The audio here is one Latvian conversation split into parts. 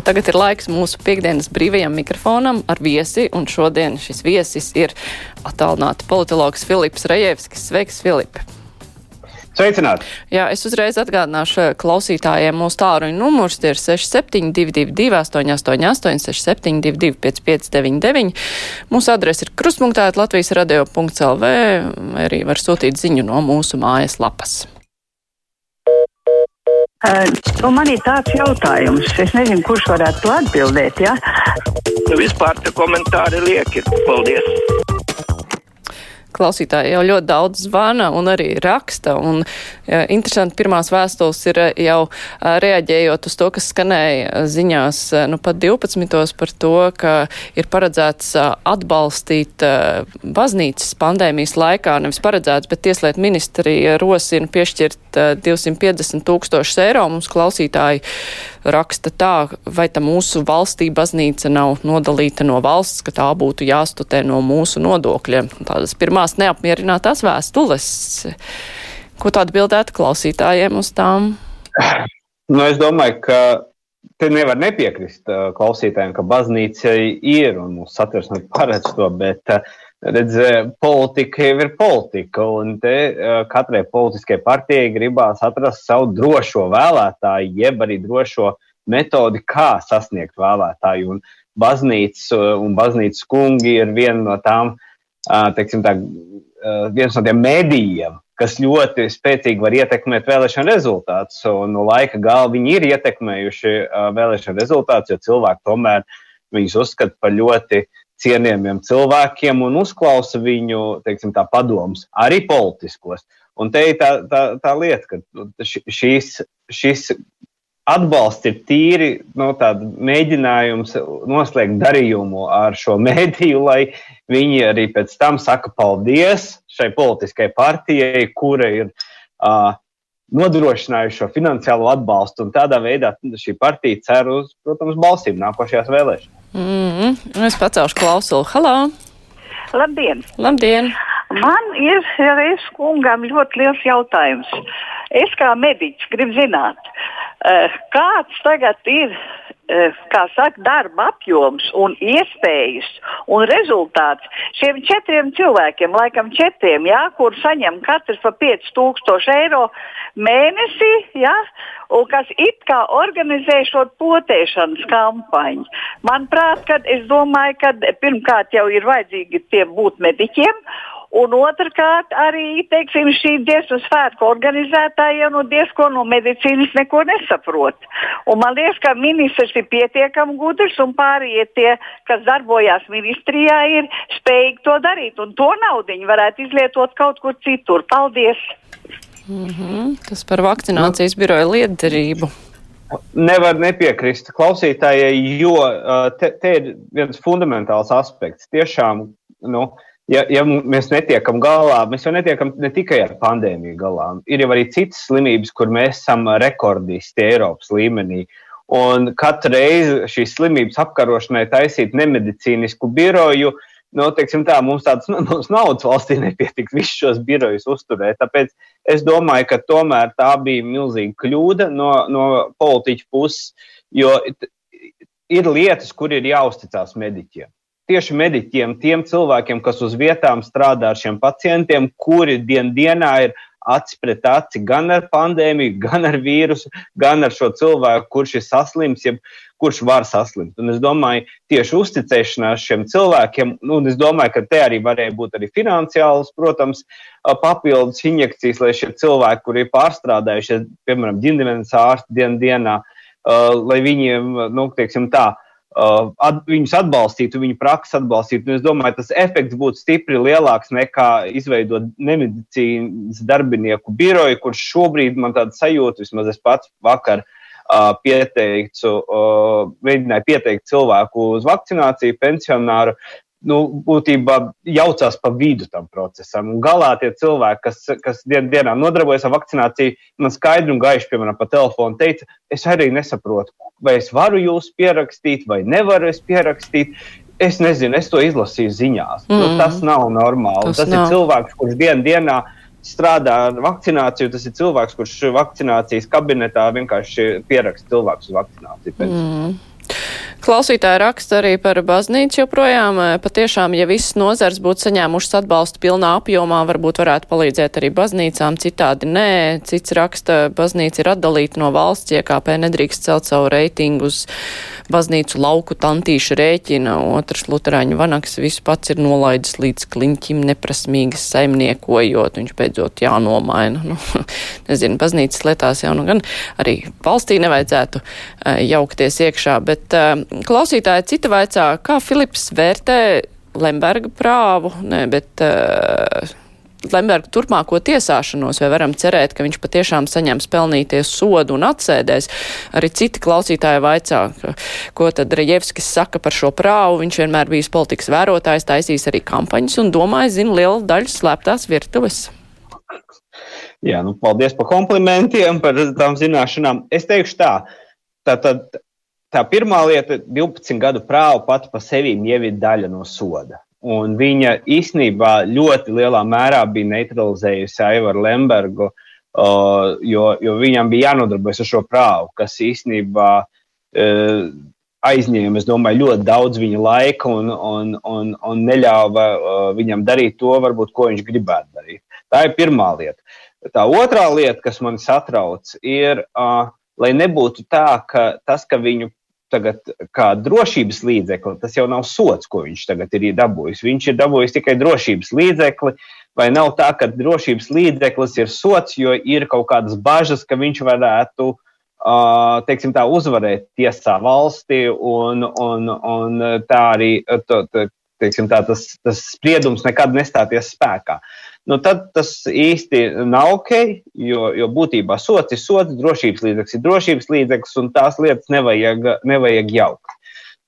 Bet tagad ir laiks mūsu piekdienas brīvajam mikrofonam ar viesi, un šodien šis viesis ir attālināti politologs Filips Rejevskis. Sveiks, Filip! Sveicināti! Jā, es uzreiz atgādināšu klausītājiem mūsu tāruņu numurs tie ir 6722 888 672 559. Mūsu adrese ir krustpunktēt Latvijas radio.lv, vai arī var sūtīt ziņu no mūsu mājas lapas. Uh, nu, man ir tāds jautājums, es nezinu, kurš varētu to atbildēt. Ja? Vispār tie komentāri lieki. Paldies! Klausītāji jau ļoti daudz zvana un arī raksta. Un, ja, interesanti, pirmās vēstules ir jau reaģējot uz to, kas skanēja ziņās, nu pat 12. par to, ka ir paredzēts atbalstīt baznīcas pandēmijas laikā, nevis paredzēts, bet tieslietu ministrija rosina piešķirt 250 tūkstošus eiro. Mums klausītāji raksta tā, vai tā mūsu valstī baznīca nav nodalīta no valsts, ka tā būtu jāstutē no mūsu nodokļiem. Tādas pirmās neapmierinātās vēstules. Ko tādu bildētu klausītājiem uz tām? Nu, es domāju, ka te nevar nepiekrist uh, klausītājiem, ka baznīca ir un mūsu satversme paredz to, bet uh, redz, politika jau ir politika, un te uh, katrai politiskajai partijai gribās atrast savu drošo vēlētāju, jeb arī drošo metodi, kā sasniegt vēlētāju. Un baznīca un baznīcas kungi ir viena no tām, teiksim tā, viens no tiem mēdījiem, kas ļoti spēcīgi var ietekmēt vēlēšanu rezultātus. Un no laika gala viņi ir ietekmējuši vēlēšanu rezultātus, jo cilvēki tomēr viņus uzskata par ļoti cienījamiem cilvēkiem un uzklausa viņu teiksim, tā, padomus, arī politiskos. Un te ir tā, tā, tā lieta, ka šīs, šis atbalsts ir tīri nu, mēģinājums noslēgt darījumu ar šo mēdīju, lai viņi arī pēc tam saka paldies šai politiskajai partijai, kura ir uh, nodrošinājuši šo finansiālo atbalstu. Tādā veidā šī partija cer uz, protams, balsīm nākošajās vēlēšanās. Mm -hmm. Es pacelšu klausulu. Halo! Labdien! Labdien! Man ir reiz kungam ļoti liels jautājums. Es kā mediķis gribu zināt, eh, kāds tagad ir kā saka, darba apjoms un iespējas un rezultāts šiem četriem cilvēkiem, laikam četriem, jā, kur saņem katrs pa 5000 eiro mēnesī, jā, un kas it kā organizē šo potēšanas kampaņu. Manuprāt, kad es domāju, ka pirmkārt jau ir vajadzīgi tie būt mediķiem. Un otrkārt, arī teiksim, šī dziesmu svētku organizētājiem nu, diezko no medicīnas neko nesaprot. Un man liekas, ka ministrs ir pietiekami gudrs un pārējie tie, kas darbojās ministrijā, ir spējīgi to darīt. Un to naudu viņi varētu izlietot kaut kur citur. Paldies! Mm -hmm. Tas par vakcinācijas nu. biroja liederību. Nevar nepiekrist klausītājai, jo te, te ir viens fundamentāls aspekts. Tiešām, nu, uh, ja, ja mēs netiekam galā, mēs jau netiekam ne tikai ar pandēmiju galā. Ir jau arī citas slimības, kur mēs esam rekordisti Eiropas līmenī. Un katru reizi šīs slimības apkarošanai taisīt nemedicīnisku biroju, nu, teiksim tā, mums tādas mums naudas valstī nepietiks visus šos birojus uzturēt. Tāpēc es domāju, ka tomēr tā bija milzīga kļūda no, no politiķa puses, jo ir lietas, kur ir jāuzticas mediķiem tieši mediķiem, tiem cilvēkiem, kas uz vietām strādā ar šiem pacientiem, kuri dien dienā ir acis pret aci gan ar pandēmiju, gan ar vīrusu, gan ar šo cilvēku, kurš ir saslims, jeb kurš var saslimt. Un es domāju, tieši uzticēšanās šiem cilvēkiem, un es domāju, ka te arī varēja būt arī finansiāls, protams, papildus injekcijas, lai šie cilvēki, kuri ir pārstrādājušies, piemēram, ģimenes ārsti dien dienā, lai viņiem, nu, teiksim tā, uh, at, viņus atbalstītu, viņu praksi atbalstītu. Es domāju, tas efekts būtu stipri lielāks nekā izveidot nemedicīnas darbinieku biroju, kurš šobrīd man tāda sajūta, vismaz es pats vakar uh, pieteicu, uh, mēģināju pieteikt cilvēku uz vakcināciju, pensionāru nu, būtībā jaucās pa vidu tam procesam. Un galā tie cilvēki, kas, kas dien, dienā nodarbojas ar vakcināciju, man skaidri un gaiši, piemēram, pa telefonu teica, es arī nesaprotu, vai es varu jūs pierakstīt, vai nevaru es pierakstīt. Es nezinu, es to izlasīju ziņās. Nu, mm. Nu, tas nav normāli. Tas, tas nav. ir cilvēks, kurš dien, dienā strādā ar vakcināciju. Tas ir cilvēks, kurš vakcinācijas kabinetā vienkārši pieraksta cilvēku uz vakcināciju. Mm. Klausītāji raksta arī par baznīcu joprojām. Patiešām, ja visas nozars būtu saņēmušas atbalstu pilnā apjomā, varbūt varētu palīdzēt arī baznīcām, citādi nē. Cits raksta, baznīca ir atdalīta no valsts, IKP nedrīkst celt savu reitingu uz baznīcu lauku tantīšu rēķina. Otrs luterāņu vanaks visu pats ir nolaidis līdz kliņķim neprasmīgas saimniekojot. Viņš beidzot jānomaina. Nu, nezinu, baznīcas lietās jau nu gan arī valstī nevajadzētu uh, jaukties iekšā, bet uh, klausītāji cita vaicā, kā Filips vērtē Lemberga prāvu, ne, bet uh, Lemberga turpmāko tiesāšanos, vai varam cerēt, ka viņš patiešām saņems pelnīties sodu un atsēdēs. Arī citi klausītāji vaicā, ko tad Rejevskis saka par šo prāvu. Viņš vienmēr bijis politikas vērotājs, taisīs arī kampaņas un domāju, zina lielu daļu slēptās virtuves. Jā, nu, paldies par komplimentiem, par tām zināšanām. Es teikšu tā, tā, tā, pirmā lieta, 12 gadu prāva pati par sevi jau ir daļa no soda. Un viņa īstenībā ļoti lielā mērā bija neutralizējusi Aivaru Lembergu, uh, jo, jo viņam bija jānodarbojas ar šo prāvu, kas īstenībā uh, aizņēma, es domāju, ļoti daudz viņa laika un, un, un, un neļāva uh, viņam darīt to, varbūt, ko viņš gribētu darīt. Tā ir pirmā lieta. Tā otrā lieta, kas man satrauc, ir, uh, lai nebūtu tā, ka tas, ka viņu tagad kā drošības līdzekli, tas jau nav sots, ko viņš tagad ir dabūjis. Viņš ir dabūjis tikai drošības līdzekli, vai nav tā, ka drošības līdzeklis ir sots, jo ir kaut kādas bažas, ka viņš varētu teiksim, tā, uzvarēt tiesā valsti, un, un, un tā arī to, teiksim, tā, tas, tas spriedums nekad nestāties spēkā. Uh, nu tad tas īsti nav ok, jo, jo būtībā sots ir sots, drošības līdzeklis ir drošības līdzeklis, un tās lietas nevajag, nevajag jaukt.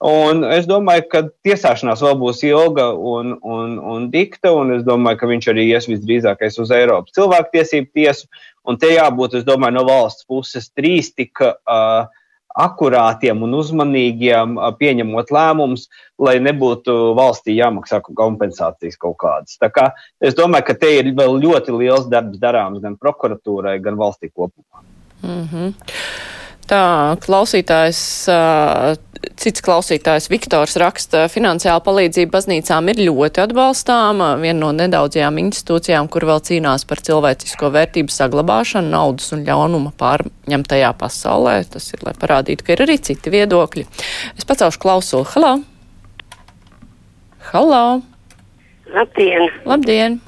Un es domāju, ka tiesāšanās vēl būs ilga un, un, un dikta, un es domāju, ka viņš arī ies visdrīzākais uz Eiropas cilvēktiesību tiesu. Un te jābūt, es domāju, no valsts puses trīs tik uh, akurātiem un uzmanīgiem pieņemot lēmumus, lai nebūtu valstī jāmaksā kompensācijas kaut kādas. Tā kā es domāju, ka te ir vēl ļoti liels darbs darāms gan prokuratūrai, gan valstī kopumā. Mm -hmm. Tā klausītājs, cits klausītājs Viktors raksta, finansiāla palīdzība baznīcām ir ļoti atbalstāma. Viena no nedaudzajām institūcijām, kur vēl cīnās par cilvēcisko vērtību saglabāšanu, naudas un ļaunuma pārņemtajā pasaulē. Tas ir, lai parādītu, ka ir arī citi viedokļi. Es pacaušu klausulu. Halo! Halo! Labdien! Labdien!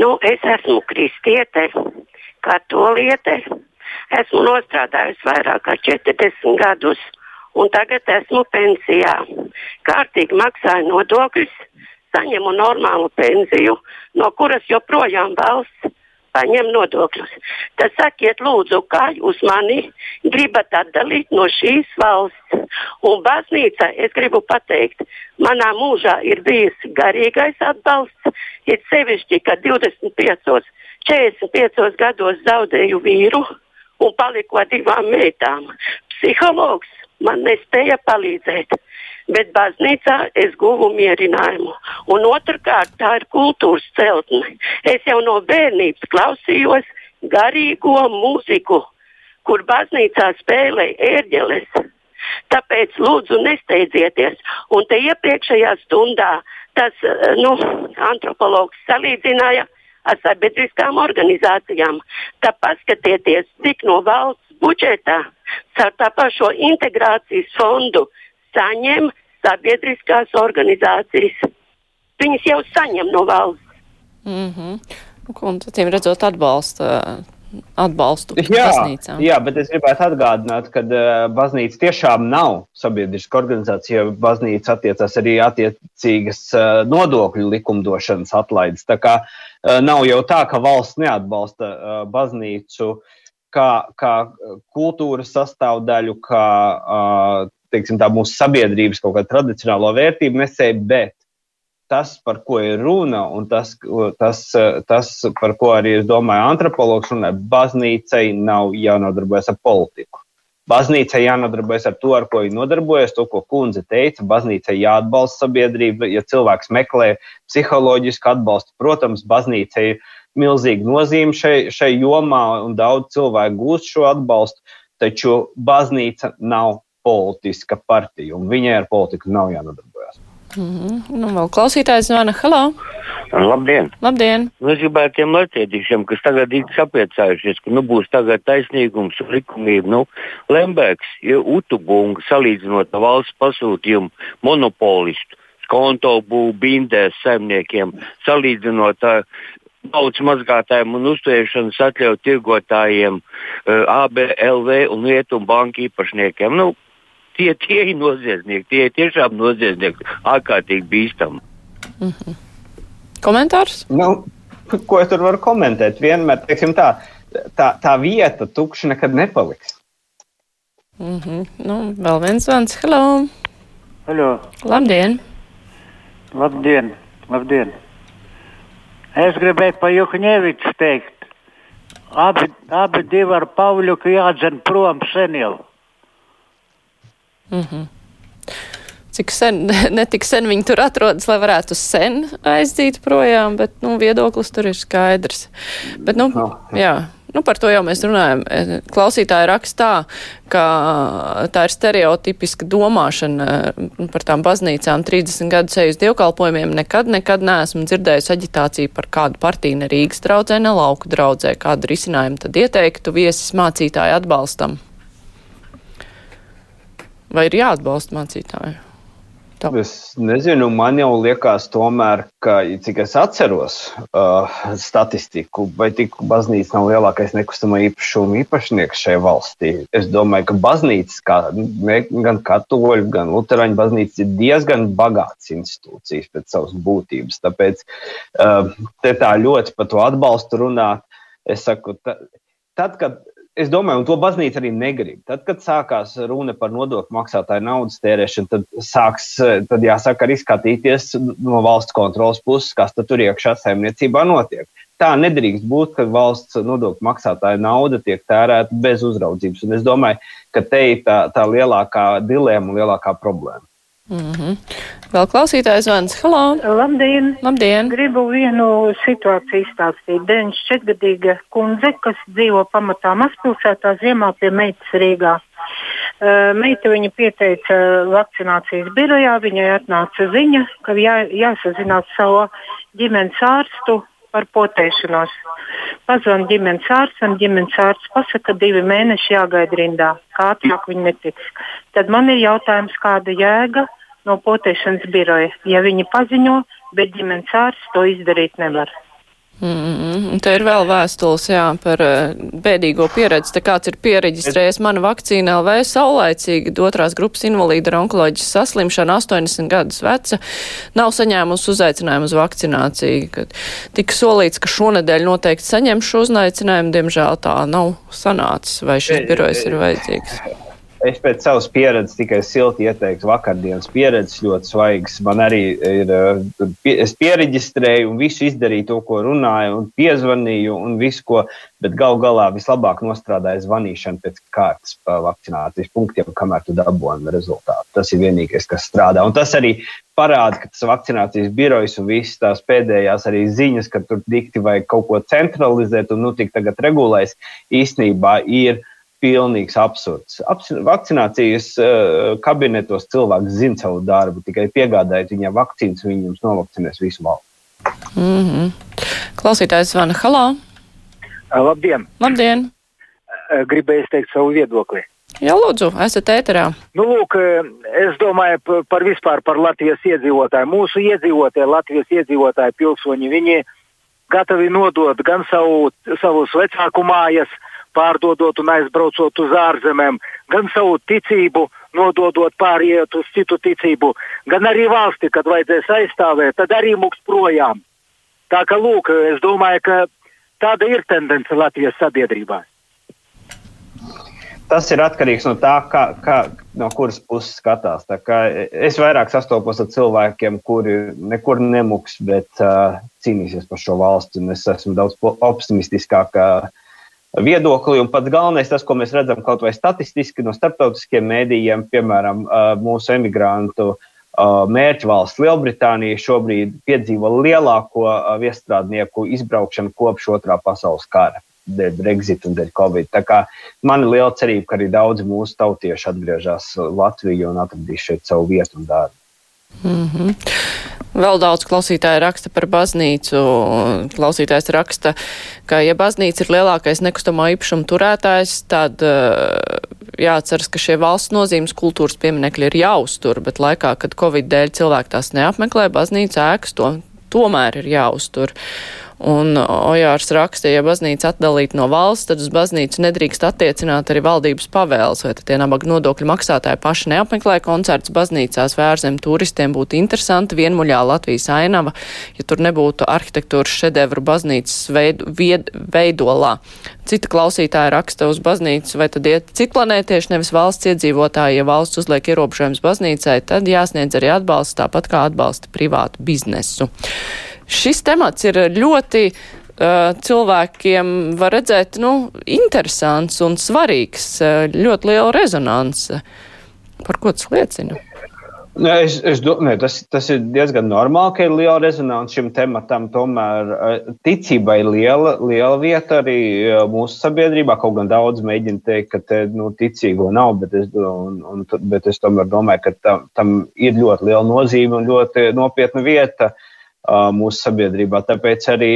Nu, es esmu kristiete, katoliete Esmu nostrādājusi vairāk kā 40 gadus, un tagad esmu pensijā. Kārtīgi maksāju nodokļus, saņemu normālu pensiju, no kuras joprojām valsts paņem nodokļus. Tad sakiet, lūdzu, kā jūs mani gribat atdalīt no šīs valsts? Un baznīca, es gribu pateikt, manā mūžā ir bijis garīgais atbalsts, ir sevišķi, ka 25, 45 gados zaudēju vīru un paliku ar divām meitām. Psihologs man nespēja palīdzēt, bet baznīcā es guvu mierinājumu. Un otrkārt, tā ir kultūras celtne. Es jau no bērnības klausījos garīgo mūziku, kur baznīcā spēlēja ērģeles. Tāpēc lūdzu nesteidzieties. Un te iepriekšējā stundā tas nu, antropologs salīdzināja ar sabiedriskām organizācijām. Tā paskatieties, cik no valsts budžeta caur tā pašo integrācijas fondu saņem sabiedriskās organizācijas. Viņas jau saņem no valsts. Mm -hmm. Un, acīm redzot, atbalsta atbalstu jā, baznīcām. Jā, bet es gribētu atgādināt, ka uh, baznīca tiešām nav sabiedriska organizācija, jo baznīca attiecas arī attiecīgas uh, nodokļu likumdošanas atlaides. Tā kā uh, nav jau tā, ka valsts neatbalsta uh, baznīcu kā, kā kultūras sastāvdaļu, kā uh, teiksim, tā mūsu sabiedrības kaut kāda tradicionālo vērtību nesēja, bet tas, par ko ir runa, un tas, tas, tas par ko arī es domāju, antropologs runāja, baznīcai nav jānodarbojas ar politiku. Baznīcai jānodarbojas ar to, ar ko viņa nodarbojas, to, ko kundze teica. Baznīcai jāatbalsta sabiedrība, ja cilvēks meklē psiholoģisku atbalstu. Protams, baznīcai ir milzīga nozīme šai, šai jomā, un daudz cilvēku gūst šo atbalstu, taču baznīca nav politiska partija, un viņai ar politiku nav jānodarbojas. Mm -hmm. Nu, vēl klausītājs zvana. Halo! Labdien! Labdien! Nu, es gribētu tiem latviešiem, kas tagad ir sapriecājušies, ka nu, būs tagad taisnīgums un likumība. Nu, Lembergs ir utubunga salīdzinot ar valsts pasūtījumu monopolistu, konto būvu bindēs saimniekiem, salīdzinot ar naudas mazgātājiem un uzturēšanas atļauju tirgotājiem, ABLV un Rietumu banku īpašniekiem. Nu, tie, tie ir noziedznieki, tie ir tiešām noziedznieki, ārkārtīgi bīstami. Mm -hmm. Komentārs? Nu, ko es tur varu komentēt? Vienmēr, teiksim tā, tā, tā vieta tukša nekad nepaliks. Mm -hmm. nu, vēl viens zvans. Hello! Halo. Labdien! Labdien! Labdien! Es gribēju par Juhņeviču teikt. Abi, abi divi ar Pavļuku jādzen prom sen jau. Mm -hmm. Cik sen, ne tik sen viņi tur atrodas, lai varētu sen aizdīt projām, bet, nu, viedoklis tur ir skaidrs. Bet, nu, jā, nu, par to jau mēs runājam. Klausītāji rakstā, ka tā ir stereotipiska domāšana par tām baznīcām 30 gadu ceļus dievkalpojumiem. Nekad, nekad neesmu dzirdējusi aģitāciju par kādu partiju, ne Rīgas draudzē, ne lauku draudzē. Kādu risinājumu tad ieteiktu viesis mācītāju atbalstam? Vai ir jāatbalsta mācītāji? Tā. Es nezinu, man jau liekas, tomēr, ka, cik es atceros uh, statistiku, vai tik baznīca nav lielākais nekustamā īpašuma īpašnieks šajā valstī. Es domāju, ka baznīca, kā, ne, gan katoļu, gan luterāņu baznīca, ir diezgan bagāts institūcijas pēc savas būtības. Tāpēc uh, te tā ļoti par to atbalstu runāt. Es saku, ta, tad, kad es domāju, un to baznīca arī negrib. Tad, kad sākās runa par nodokļu maksātāju naudas tērēšanu, tad, sāks, tad jāsāk arī skatīties no valsts kontrolas puses, kas tur iekšā saimniecībā notiek. Tā nedrīkst būt, ka valsts nodokļu maksātāja nauda tiek tērēta bez uzraudzības. Un es domāju, ka te ir tā, tā lielākā dilēma un lielākā problēma. Mm -hmm. Vēl klausītājs zvans. Halo! Labdien! Labdien! Gribu vienu situāciju izstāstīt. 94-gadīga kundze, kas dzīvo pamatā mazpilsētā, ziemā pie meitas Rīgā. Meita viņa pieteica vakcinācijas birojā, viņai atnāca ziņa, ka jā, jāsazinās savu ģimenes ārstu par potēšanos. Pazvan ģimenes ārstam, ģimenes ārsts pasaka, ka divi mēneši jāgaida rindā, kā ātrāk viņi netiks. Tad man ir jautājums, kāda jēga no potēšanas biroja, ja viņi paziņo, bet ģimenes ārsts to izdarīt nevar. Mm -hmm. Te ir vēl vēstules jā, par uh, bēdīgo pieredzi. Te kāds ir pieregistrējis mana vakcīna LV saulaicīgi, otrās grupas invalīda ar onkoloģijas saslimšanu, 80 gadus veca, nav saņēmusi uzaicinājumu uz vakcināciju. Kad tika solīts, ka šonedēļ noteikti saņem šo uzaicinājumu, diemžēl tā nav sanācis, vai šis birojs ir vajadzīgs. Es pēc savas pieredzes tikai silti ieteiktu vakardienas pieredzes, ļoti svaigas. Man arī ir, es pieregistrēju un visu izdarīju to, ko runāju, un piezvanīju un visu, ko, bet gal galā vislabāk nostrādāja zvanīšana pēc kārtas pa vakcinācijas punktiem, kamēr tu dabūji rezultātu. Tas ir vienīgais, kas strādā. Un tas arī parāda, ka tas vakcinācijas birojs un visas tās pēdējās arī ziņas, ka tur dikti vai kaut ko centralizēt un nu tik tagad regulēs, īstenībā ir pilnīgs absurds. Abs vakcinācijas uh, kabinetos cilvēks zina savu darbu, tikai piegādājot viņam vakcīnas, viņi jums novakcinēs visu valsts. Mm -hmm. Klausītājs zvana Halā. Labdien! Labdien! Gribēju izteikt savu viedokli. Jā, lūdzu, esat ēterā. Nu, lūk, es domāju par vispār par Latvijas iedzīvotāju. Mūsu iedzīvotāji, Latvijas iedzīvotāji, pilsoņi, viņi gatavi nodot gan savu, savus vecāku mājas, uh, pārdodot un aizbraucot uz ārzemēm, gan savu ticību nododot pāriet uz citu ticību, gan arī valsti, kad vajadzēs aizstāvēt, tad arī mūks projām. Tā kā lūk, es domāju, ka tāda ir tendence Latvijas sabiedrībā. Tas ir atkarīgs no tā, kā, kā, no kuras puses skatās. Es vairāk sastopos ar cilvēkiem, kuri nekur nemuks, bet uh, cīnīsies par šo valsti. Es esmu daudz optimistiskāk uh, viedokli. Un pats galvenais, tas, ko mēs redzam kaut vai statistiski no starptautiskiem mēdījiem, piemēram, mūsu emigrantu mērķu valsts Lielbritānija šobrīd piedzīvo lielāko viestrādnieku izbraukšanu kopš otrā pasaules kara. dēļ Brexit un dēļ Covid. Tā kā man ir liela cerība, ka arī daudzi mūsu tautieši atgriežas Latvijā un atradīs šeit savu vietu un darbu. Mm -hmm. Vēl daudz klausītāju raksta par baznīcu. Klausītājs raksta, ka, ja baznīca ir lielākais nekustamo īpašumu turētājs, tad uh, jāatceras, ka šie valsts nozīmes kultūras pieminekļi ir jāuztur, bet laikā, kad Covid dēļ cilvēki tās neapmeklē, baznīca ēkas to tomēr ir jāuztur. Un Ojārs raksta, ja baznīca atdalīta no valsts, tad uz baznīcu nedrīkst attiecināt arī valdības pavēles, vai tad tie nabaga nodokļu maksātāji paši neapmeklē koncerts baznīcās vērzem turistiem būtu interesanti vienmuļā Latvijas ainava, ja tur nebūtu arhitektūras šedevru baznīcas veidu, vied, veidolā. Cita klausītāja raksta uz baznīcu, vai tad iet citplanētieši, nevis valsts iedzīvotāji, ja valsts uzliek ierobežojums baznīcai, tad jāsniedz arī atbalsts tāpat kā atbalsta privātu biznesu. Šis temats ir ļoti uh, cilvēkiem, var redzēt, nu, interesants un svarīgs, uh, ļoti liela rezonanse. Par ko tas liecina? Ne, es, es domāju, tas, tas ir diezgan normāli, ka ir liela rezonance šim tematam. Tomēr ticība ir liela, liela vieta arī mūsu sabiedrībā. Kaut gan daudz mēģina teikt, ka te nu, ticīgo nav, bet es, un, un, bet es tomēr domāju, ka tam, tam ir ļoti liela nozīme un ļoti nopietna vieta. Uh, mūsu sabiedrībā. Tāpēc arī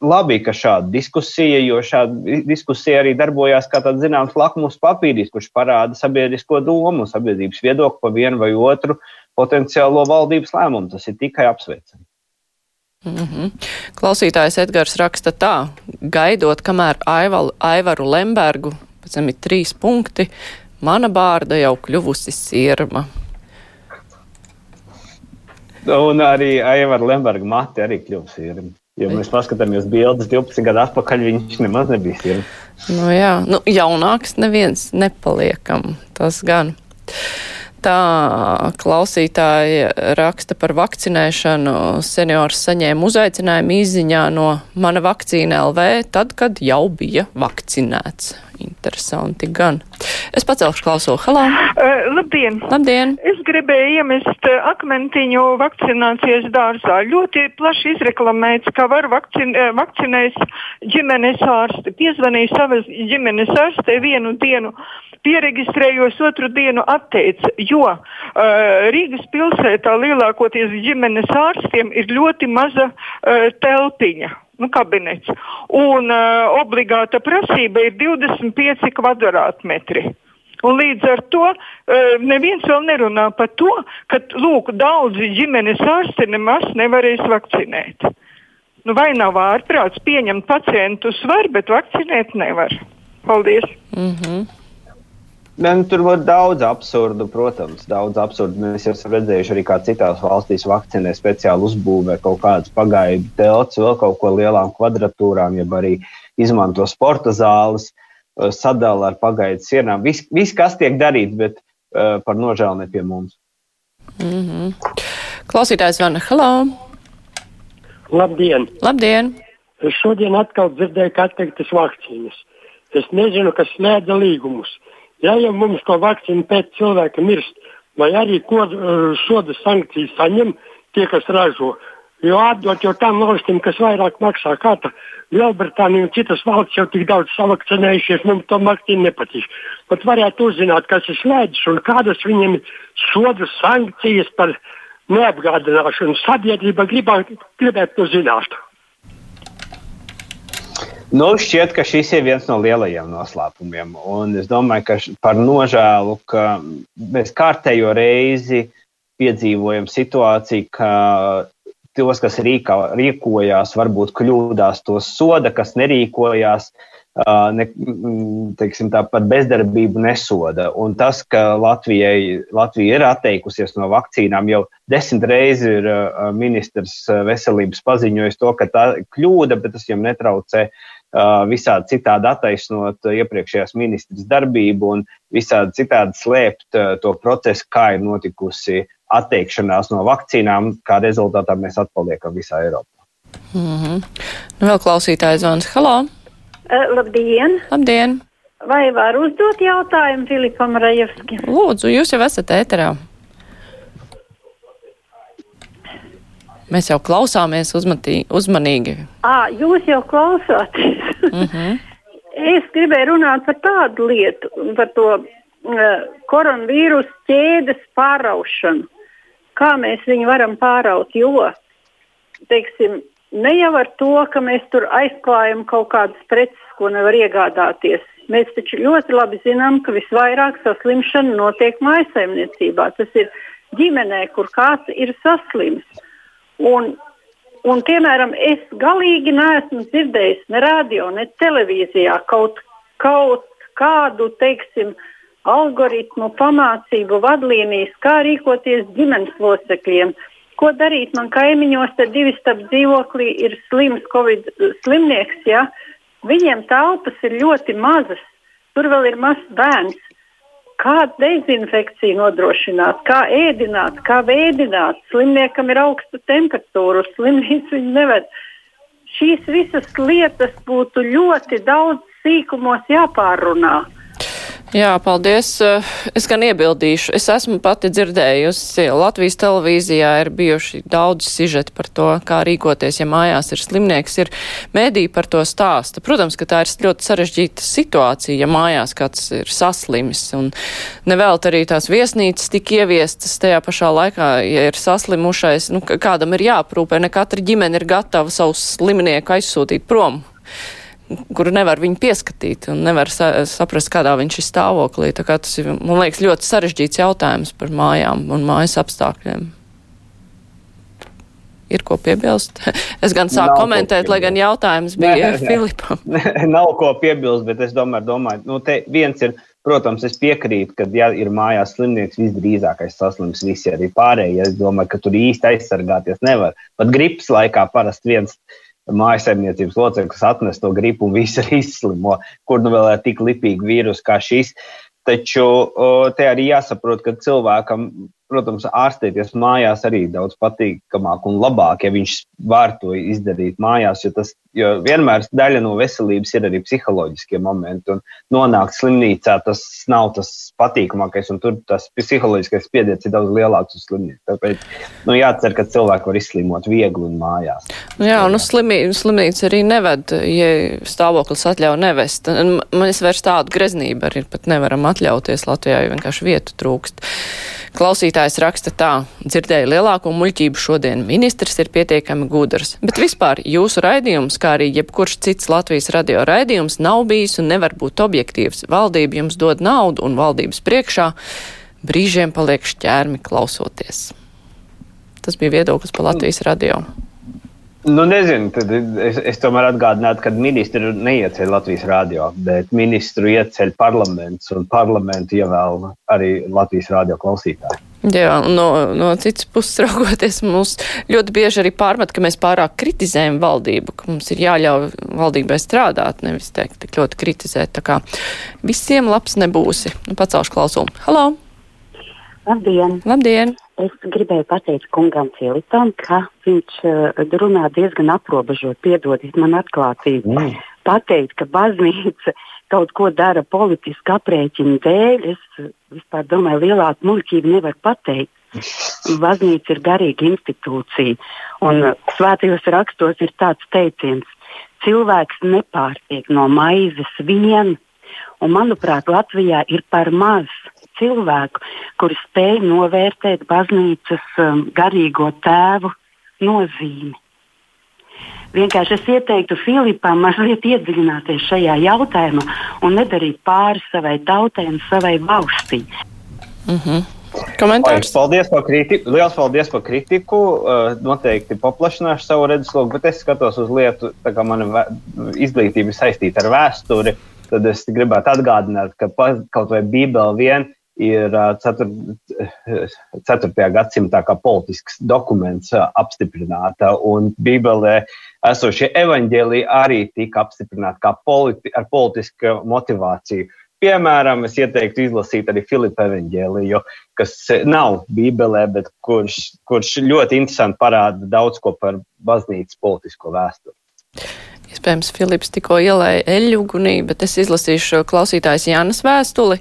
labi, ka šāda diskusija, jo šāda diskusija arī darbojās kā tāds zināms lakmus papīris, kurš parāda sabiedrisko domu, sabiedrības viedokli par vienu vai otru potenciālo valdības lēmumu. Tas ir tikai apsveicami. Mm -hmm. Klausītājs Edgars raksta tā, gaidot, kamēr Aivalu, Aivaru Lembergu, pēc tam ir trīs punkti, mana bārda jau kļuvusi sirma. Un arī Aivara Lemberga mati arī kļuvis sirmi. Ja mēs paskatāmies bildes 12 gadu atpakaļ, viņš nemaz nebija sirds. Nu jā, nu, jaunāks neviens nepaliekam, tas gan. Tā klausītāja raksta par vakcinēšanu. Seniors saņēma uzaicinājumu izziņā no mana vakcīna LV, tad, kad jau bija vakcinēts. Interesanti gan. Es pacelšu klausulu. Halā! Uh, labdien! Labdien! Es gribēju iemest uh, akmentiņu vakcinācijas dārzā. Ļoti plaši izreklamēts, ka var vakcin, uh, vakcinēt ģimenes ārsti. Piezvanīju savas ģimenes ārstei vienu dienu, pieregistrējos otru dienu atteica, jo uh, Rīgas pilsētā lielākoties ģimenes ārstiem ir ļoti maza uh, telpiņa nu, kabinets. Un uh, obligāta prasība ir 25 kvadrātmetri. Un līdz ar to uh, neviens vēl nerunā par to, ka lūk, daudzi ģimenes ārsti nemaz nevarēs vakcinēt. Nu, vai nav ārprāts pieņemt pacientu svaru, bet vakcinēt nevar? Paldies! Mm -hmm. Ne, nu, tur var daudz absurdu, protams, daudz absurdu. Mēs jau esam redzējuši arī, kā citās valstīs vakcinē speciāli uzbūvē kaut kādas pagaidu telts, vēl kaut ko lielām kvadratūrām, jeb arī izmanto sporta zāles, uh, sadala ar pagaidu sienām. Viss, vis, kas tiek darīts, bet uh, par nožēlu ne pie mums. Mm -hmm. Klausītājs Vana, hello! Labdien! Labdien! Es šodien atkal dzirdēju, ka atteiktas vakcīnas. Es nezinu, kas slēdza līgumus. Ja jau mums to vakcīnu pēc cilvēka mirst, vai arī ko uh, soda sankcijas saņem tie, kas ražo. Jo atdot jau tām valstīm, kas vairāk maksā, kā tā Lielbritānija un citas valsts jau tik daudz savakcinējušies, mums to vakcīnu nepatīk. Pat varētu uzzināt, kas ir slēdzis un kādas viņiem soda sankcijas par neapgādināšanu. Sabiedrība gribētu to zināt. Nu, šķiet, ka šis ir viens no lielajiem noslēpumiem. Un es domāju, ka par nožēlu, ka mēs kārtējo reizi piedzīvojam situāciju, ka tos, kas rīkā, rīkojās, varbūt kļūdās, tos soda, kas nerīkojās, ne, teiksim, tā, par bezdarbību nesoda. Un tas, ka Latvijai, Latvija ir atteikusies no vakcīnām, jau desmit reizes ir ministrs veselības paziņojis to, ka tā ir kļūda, bet tas viņam netraucē visādi citādi attaisnot iepriekšējās ministras darbību un visādi citādi slēpt to procesu, kā ir notikusi atteikšanās no vakcīnām, kā rezultātā mēs atpaliekam visā Eiropā. Mm -hmm. nu, vēl klausītājs zvans. Halo! Uh, labdien! Labdien! Vai var uzdot jautājumu Filipam Rajevskim? Lūdzu, jūs jau esat ēterā. Mēs jau klausāmies uzmatī, uzmanīgi. À, jūs jau klausāties. Mm -hmm. es gribēju runāt par tādu lietu, par to uh, koronavīrusu ķēdes pāraušanu. Kā mēs viņu varam pāraut? Jo, teiksim, ne jau ar to, ka mēs tur aizklājam kaut kādas preces, ko nevar iegādāties. Mēs taču ļoti labi zinām, ka visvairāk saslimšana notiek mājsaimniecībā. Tas ir ģimenē, kur kāds ir saslims. Un Un, piemēram, es galīgi neesmu dzirdējis ne radio, ne televīzijā kaut, kaut kādu, teiksim, algoritmu, pamācību, vadlīnijas, kā rīkoties ģimenes locekļiem. Ko darīt? Man kaimiņos te divi starp dzīvoklī ir slims Covid slimnieks, ja? Viņiem telpas ir ļoti mazas. Tur vēl ir mazs bērns kā dezinfekciju nodrošināt, kā ēdināt, kā veidināt. Slimniekam ir augsta temperatūra, slimnīcu viņi neved. Šīs visas lietas būtu ļoti daudz sīkumos jāpārunā. Jā, paldies. Eh, es gan iebildīšu. Es esmu pati dzirdējusi, Latvijas televīzijā ir bijuši daudz sižeti par to, kā rīkoties, ja mājās ir slimnieks. Ir mēdī par to stāsta. Protams, ka tā ir ļoti sarežģīta situācija, ja mājās kāds ir saslimis. Un nevēlt arī tās viesnīcas tik ieviestas tajā pašā laikā, ja ir saslimušais, nu, kādam ir jāprūpē, ne katra ģimene ir gatava savus slimnieku aizsūtīt prom kuru nevar viņu pieskatīt un nevar sa saprast, kādā viņš ir stāvoklī. Tā kā tas ir, man liekas, ļoti sarežģīts jautājums par mājām un mājas apstākļiem. Ir ko piebilst? Es gan sāku Nav komentēt, lai gan jautājums bija nē, Filipam. Nav ko piebilst, bet es domāju, domāju nu, te viens ir, protams, es piekrītu, ka, ja ir mājās slimnieks, visdrīzākais saslims visi arī pārējie. Es domāju, ka tur īsti aizsargāties nevar. Pat gripas laikā parasti viens mājasemniecības loceklis atnes to gripu un visi arī izslimo, kur nu vēl ir tik lipīgi vīrusi kā šis. Taču te arī jāsaprot, ka cilvēkam protams, ārstēties mājās arī daudz patīkamāk un labāk, ja viņš var to izdarīt mājās. Jo, tas, jo vienmēr daļa no veselības ir arī psiholoģiskie momenti. Un nonākt slimnīcā tas nav tas patīkamākais, un tur tas psiholoģiskais spiediens ir daudz lielāks uz slimnīcu. Tāpēc nu, jācer, ka cilvēki var izslimot viegli un mājās. Jā, un uz slimī, slimnīcu arī neved, ja stāvoklis atļauj nevest. Mēs vairs tādu greznību arī pat nevaram atļauties Latvijā, jo vienkārši vietu trūkst. Klausītājs raksta tā, dzirdēju lielāko muļķību šodien. Ministrs ir pietiekami gudrs, bet vispār jūsu raidījums, kā arī jebkurš cits Latvijas radio raidījums, nav bijis un nevar būt objektīvs. Valdība jums dod naudu un valdības priekšā brīžiem paliek šķērmi klausoties. Tas bija viedoklis par Latvijas radio. Nu, nezinu, tad es, es tomēr atgādinātu, ka ministru neieceļ Latvijas rādio, bet ministru ieceļ parlaments, un parlamentu ievēl arī Latvijas rādio klausītāji. Jā, no, no citas puses raugoties, mums ļoti bieži arī pārmet, ka mēs pārāk kritizējam valdību, ka mums ir jāļauj valdībai strādāt, nevis teikt tik ļoti kritizēt. Tā kā visiem labs nebūsi. Nu, pacelšu klausumu. Halo! Labdien! Labdien! Es gribēju pateikt kungam Filipam, ka viņš uh, runā diezgan aprobežot, piedodiet man atklātību. Mm. Pateikt, ka baznīca kaut ko dara politiski aprēķinu dēļ, es vispār domāju, lielāku muļķību nevar pateikt. Baznīca ir garīga institūcija, un uh, svētajos rakstos ir tāds teiciens: cilvēks nepārtiek no maizes vien, un manuprāt, Latvijā ir par maz cilvēku, kuri spēj novērtēt baznīcas um, garīgo tēvu nozīmi. Vienkārši es ieteiktu Filipam mazliet iedziļināties šajā jautājumā un nedarīt pāri savai tautai un savai valstī. Mm -hmm. Komentārs? Paldies par kritiku. Lielas paldies par kritiku. Noteikti paplašināšu savu redzesloku, bet es skatos uz lietu, tā kā mana izglītība saistīta ar vēsturi. Tad es gribētu atgādināt, ka kaut vai Bībele vien ir 4. gadsimtā kā politisks dokuments apstiprināta, un Bībelē esošie evaņģēliji arī tika apstiprināti kā politi ar politisku motivāciju. Piemēram, es ieteiktu izlasīt arī Filipa evaņģēliju, kas nav Bībelē, bet kurš, kurš ļoti interesanti parāda daudz ko par baznīcas politisko vēsturi. Iespējams, Filips tikko ielēja eļugunī, bet es izlasīšu klausītājs Jānas vēstuli,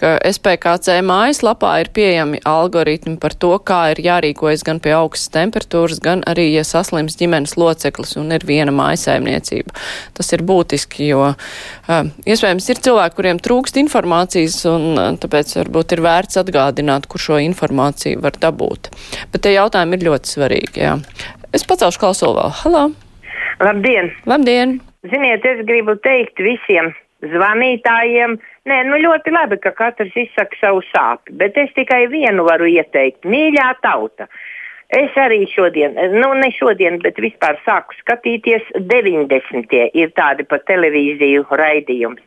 ka SPKC mājaslapā ir pieejami algoritmi par to, kā ir jārīkojas gan pie augstas temperatūras, gan arī, ja saslims ģimenes loceklis un ir viena mājasēmniecība. Tas ir būtiski, jo uh, iespējams ir cilvēki, kuriem trūkst informācijas, un uh, tāpēc varbūt ir vērts atgādināt, kur šo informāciju var dabūt. Bet tie jautājumi ir ļoti svarīgi, jā. Es pacelšu klausulu vēl. Halo! Labdien! Labdien! Ziniet, es gribu teikt visiem zvanītājiem, nē, nu ļoti labi, ka katrs izsaka savu sāpju, bet es tikai vienu varu ieteikt - mīļā tauta. Es arī šodien, nu ne šodien, bet vispār sāku skatīties 90. ir tādi pa televīziju raidījums.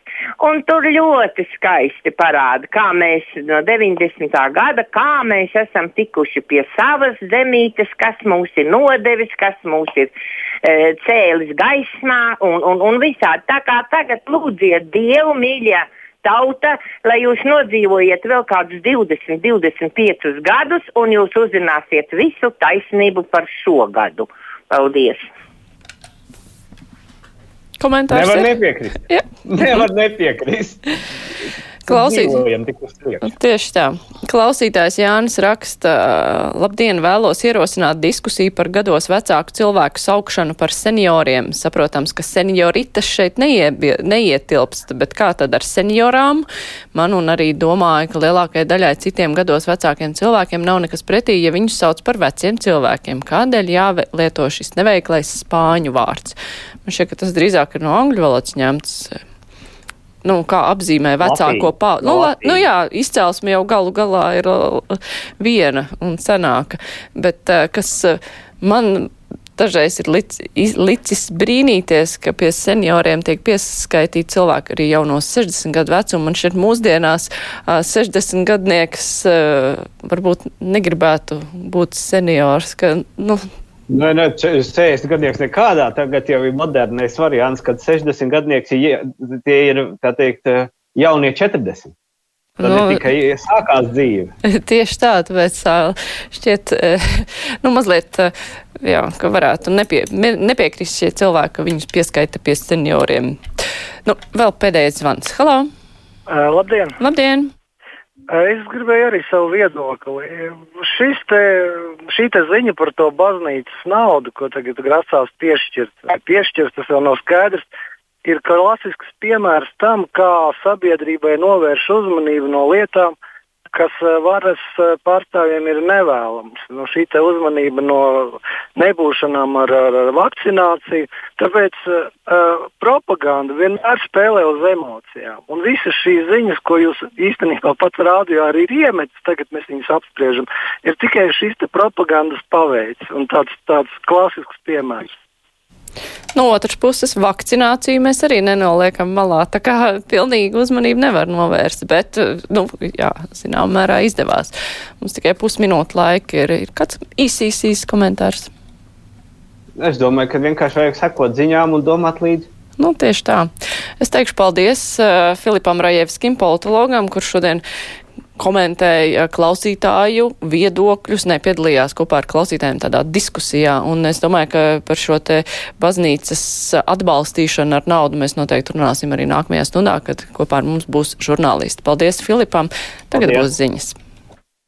Un tur ļoti skaisti parāda, kā mēs no 90. gada, kā mēs esam tikuši pie savas zemītes, kas mūs ir nodevis, kas mūs ir cēlis gaismā un, un, un visādi. Tā kā tagad lūdziet Dievu mīļā tauta, lai jūs nodzīvojiet vēl kādus 20, 25 gadus, un jūs uzzināsiet visu taisnību par šo gadu. Paldies! Komentārs Nevar ir? nepiekrist. Ja. Nevar nepiekrist. Klausīt. Dzīvojam tik uz priekšu. Tieši tā. Klausītājs Jānis raksta, labdien, vēlos ierosināt diskusiju par gados vecāku cilvēku saukšanu par senioriem. Saprotams, ka senioritas šeit neiebie, neietilpst, bet kā tad ar seniorām? Man un arī domāju, ka lielākajai daļai citiem gados vecākiem cilvēkiem nav nekas pretī, ja viņus sauc par veciem cilvēkiem. Kādēļ jālieto šis neveiklais spāņu vārds? Man šķiet, ka tas drīzāk ir no angļu valodas ņemts nu, kā apzīmē vecāko paudu. Nu, la- nu jā, izcelsme jau galu galā ir uh, viena un senāka, bet uh, kas uh, man dažreiz ir lic, licis brīnīties, ka pie senioriem tiek pieskaitīti cilvēki arī jau no 60 gadu vecuma. Man šeit mūsdienās uh, 60 gadnieks varbūt negribētu būt seniors, ka, nu, Nē, nē, če- 60 gadnieks nekādā. Tagad jau ir modernais variants, kad 60 gadnieks ir, ie- tie ir, teikt, jaunie 40. Tad Nu, tikai sākās dzīve. Tieši tā, tāpēc šķiet, eh, nu, mazliet, eh, jā, ka varētu nepie, ne- nepiekrist šie cilvēki, ka viņus pieskaita pie senioriem. Nu, vēl pēdējais zvans. Halo! Uh, labdien! Labdien! Uh, es gribēju arī savu viedokli. Šis te, šī te ziņa par to baznīcas naudu, ko tagad grasās piešķirt, piešķirt, tas vēl nav skaidrs, ir klasisks piemērs tam, kā sabiedrībai novērš uzmanību no lietām, kas eh, varas eh, pārstāvjiem ir nevēlams. Nu, šī uzmanība no nebūšanām ar, ar, ar vakcināciju. Tāpēc uh, propaganda vienmēr spēlē uz emocijām. Un visas šīs ziņas, ko jūs īstenībā pats rādījā arī ir iemetis, tagad mēs viņus apspriežam, ir tikai šis propagandas paveids un tāds, tāds klasisks piemērs. No otras puses, vakcināciju mēs arī nenoliekam malā, tā kā pilnīgi uzmanību nevar novērst, bet, nu, jā, zinām, mērā izdevās. Mums tikai pusminūte laika ir, ir kāds īsīs, īsīs komentārs. Es domāju, ka vienkārši vajag sekot ziņām un domāt līdzi. Nu, tieši tā. Es teikšu paldies uh, Filipam Rajevskim, politologam, kurš šodien komentēja klausītāju viedokļus, nepiedalījās kopā ar klausītājiem tādā diskusijā. Un es domāju, ka par šo te baznīcas atbalstīšanu ar naudu mēs noteikti runāsim arī nākamajā stundā, kad kopā ar mums būs žurnālisti. Paldies Filipam. Tagad Paldies. būs ziņas.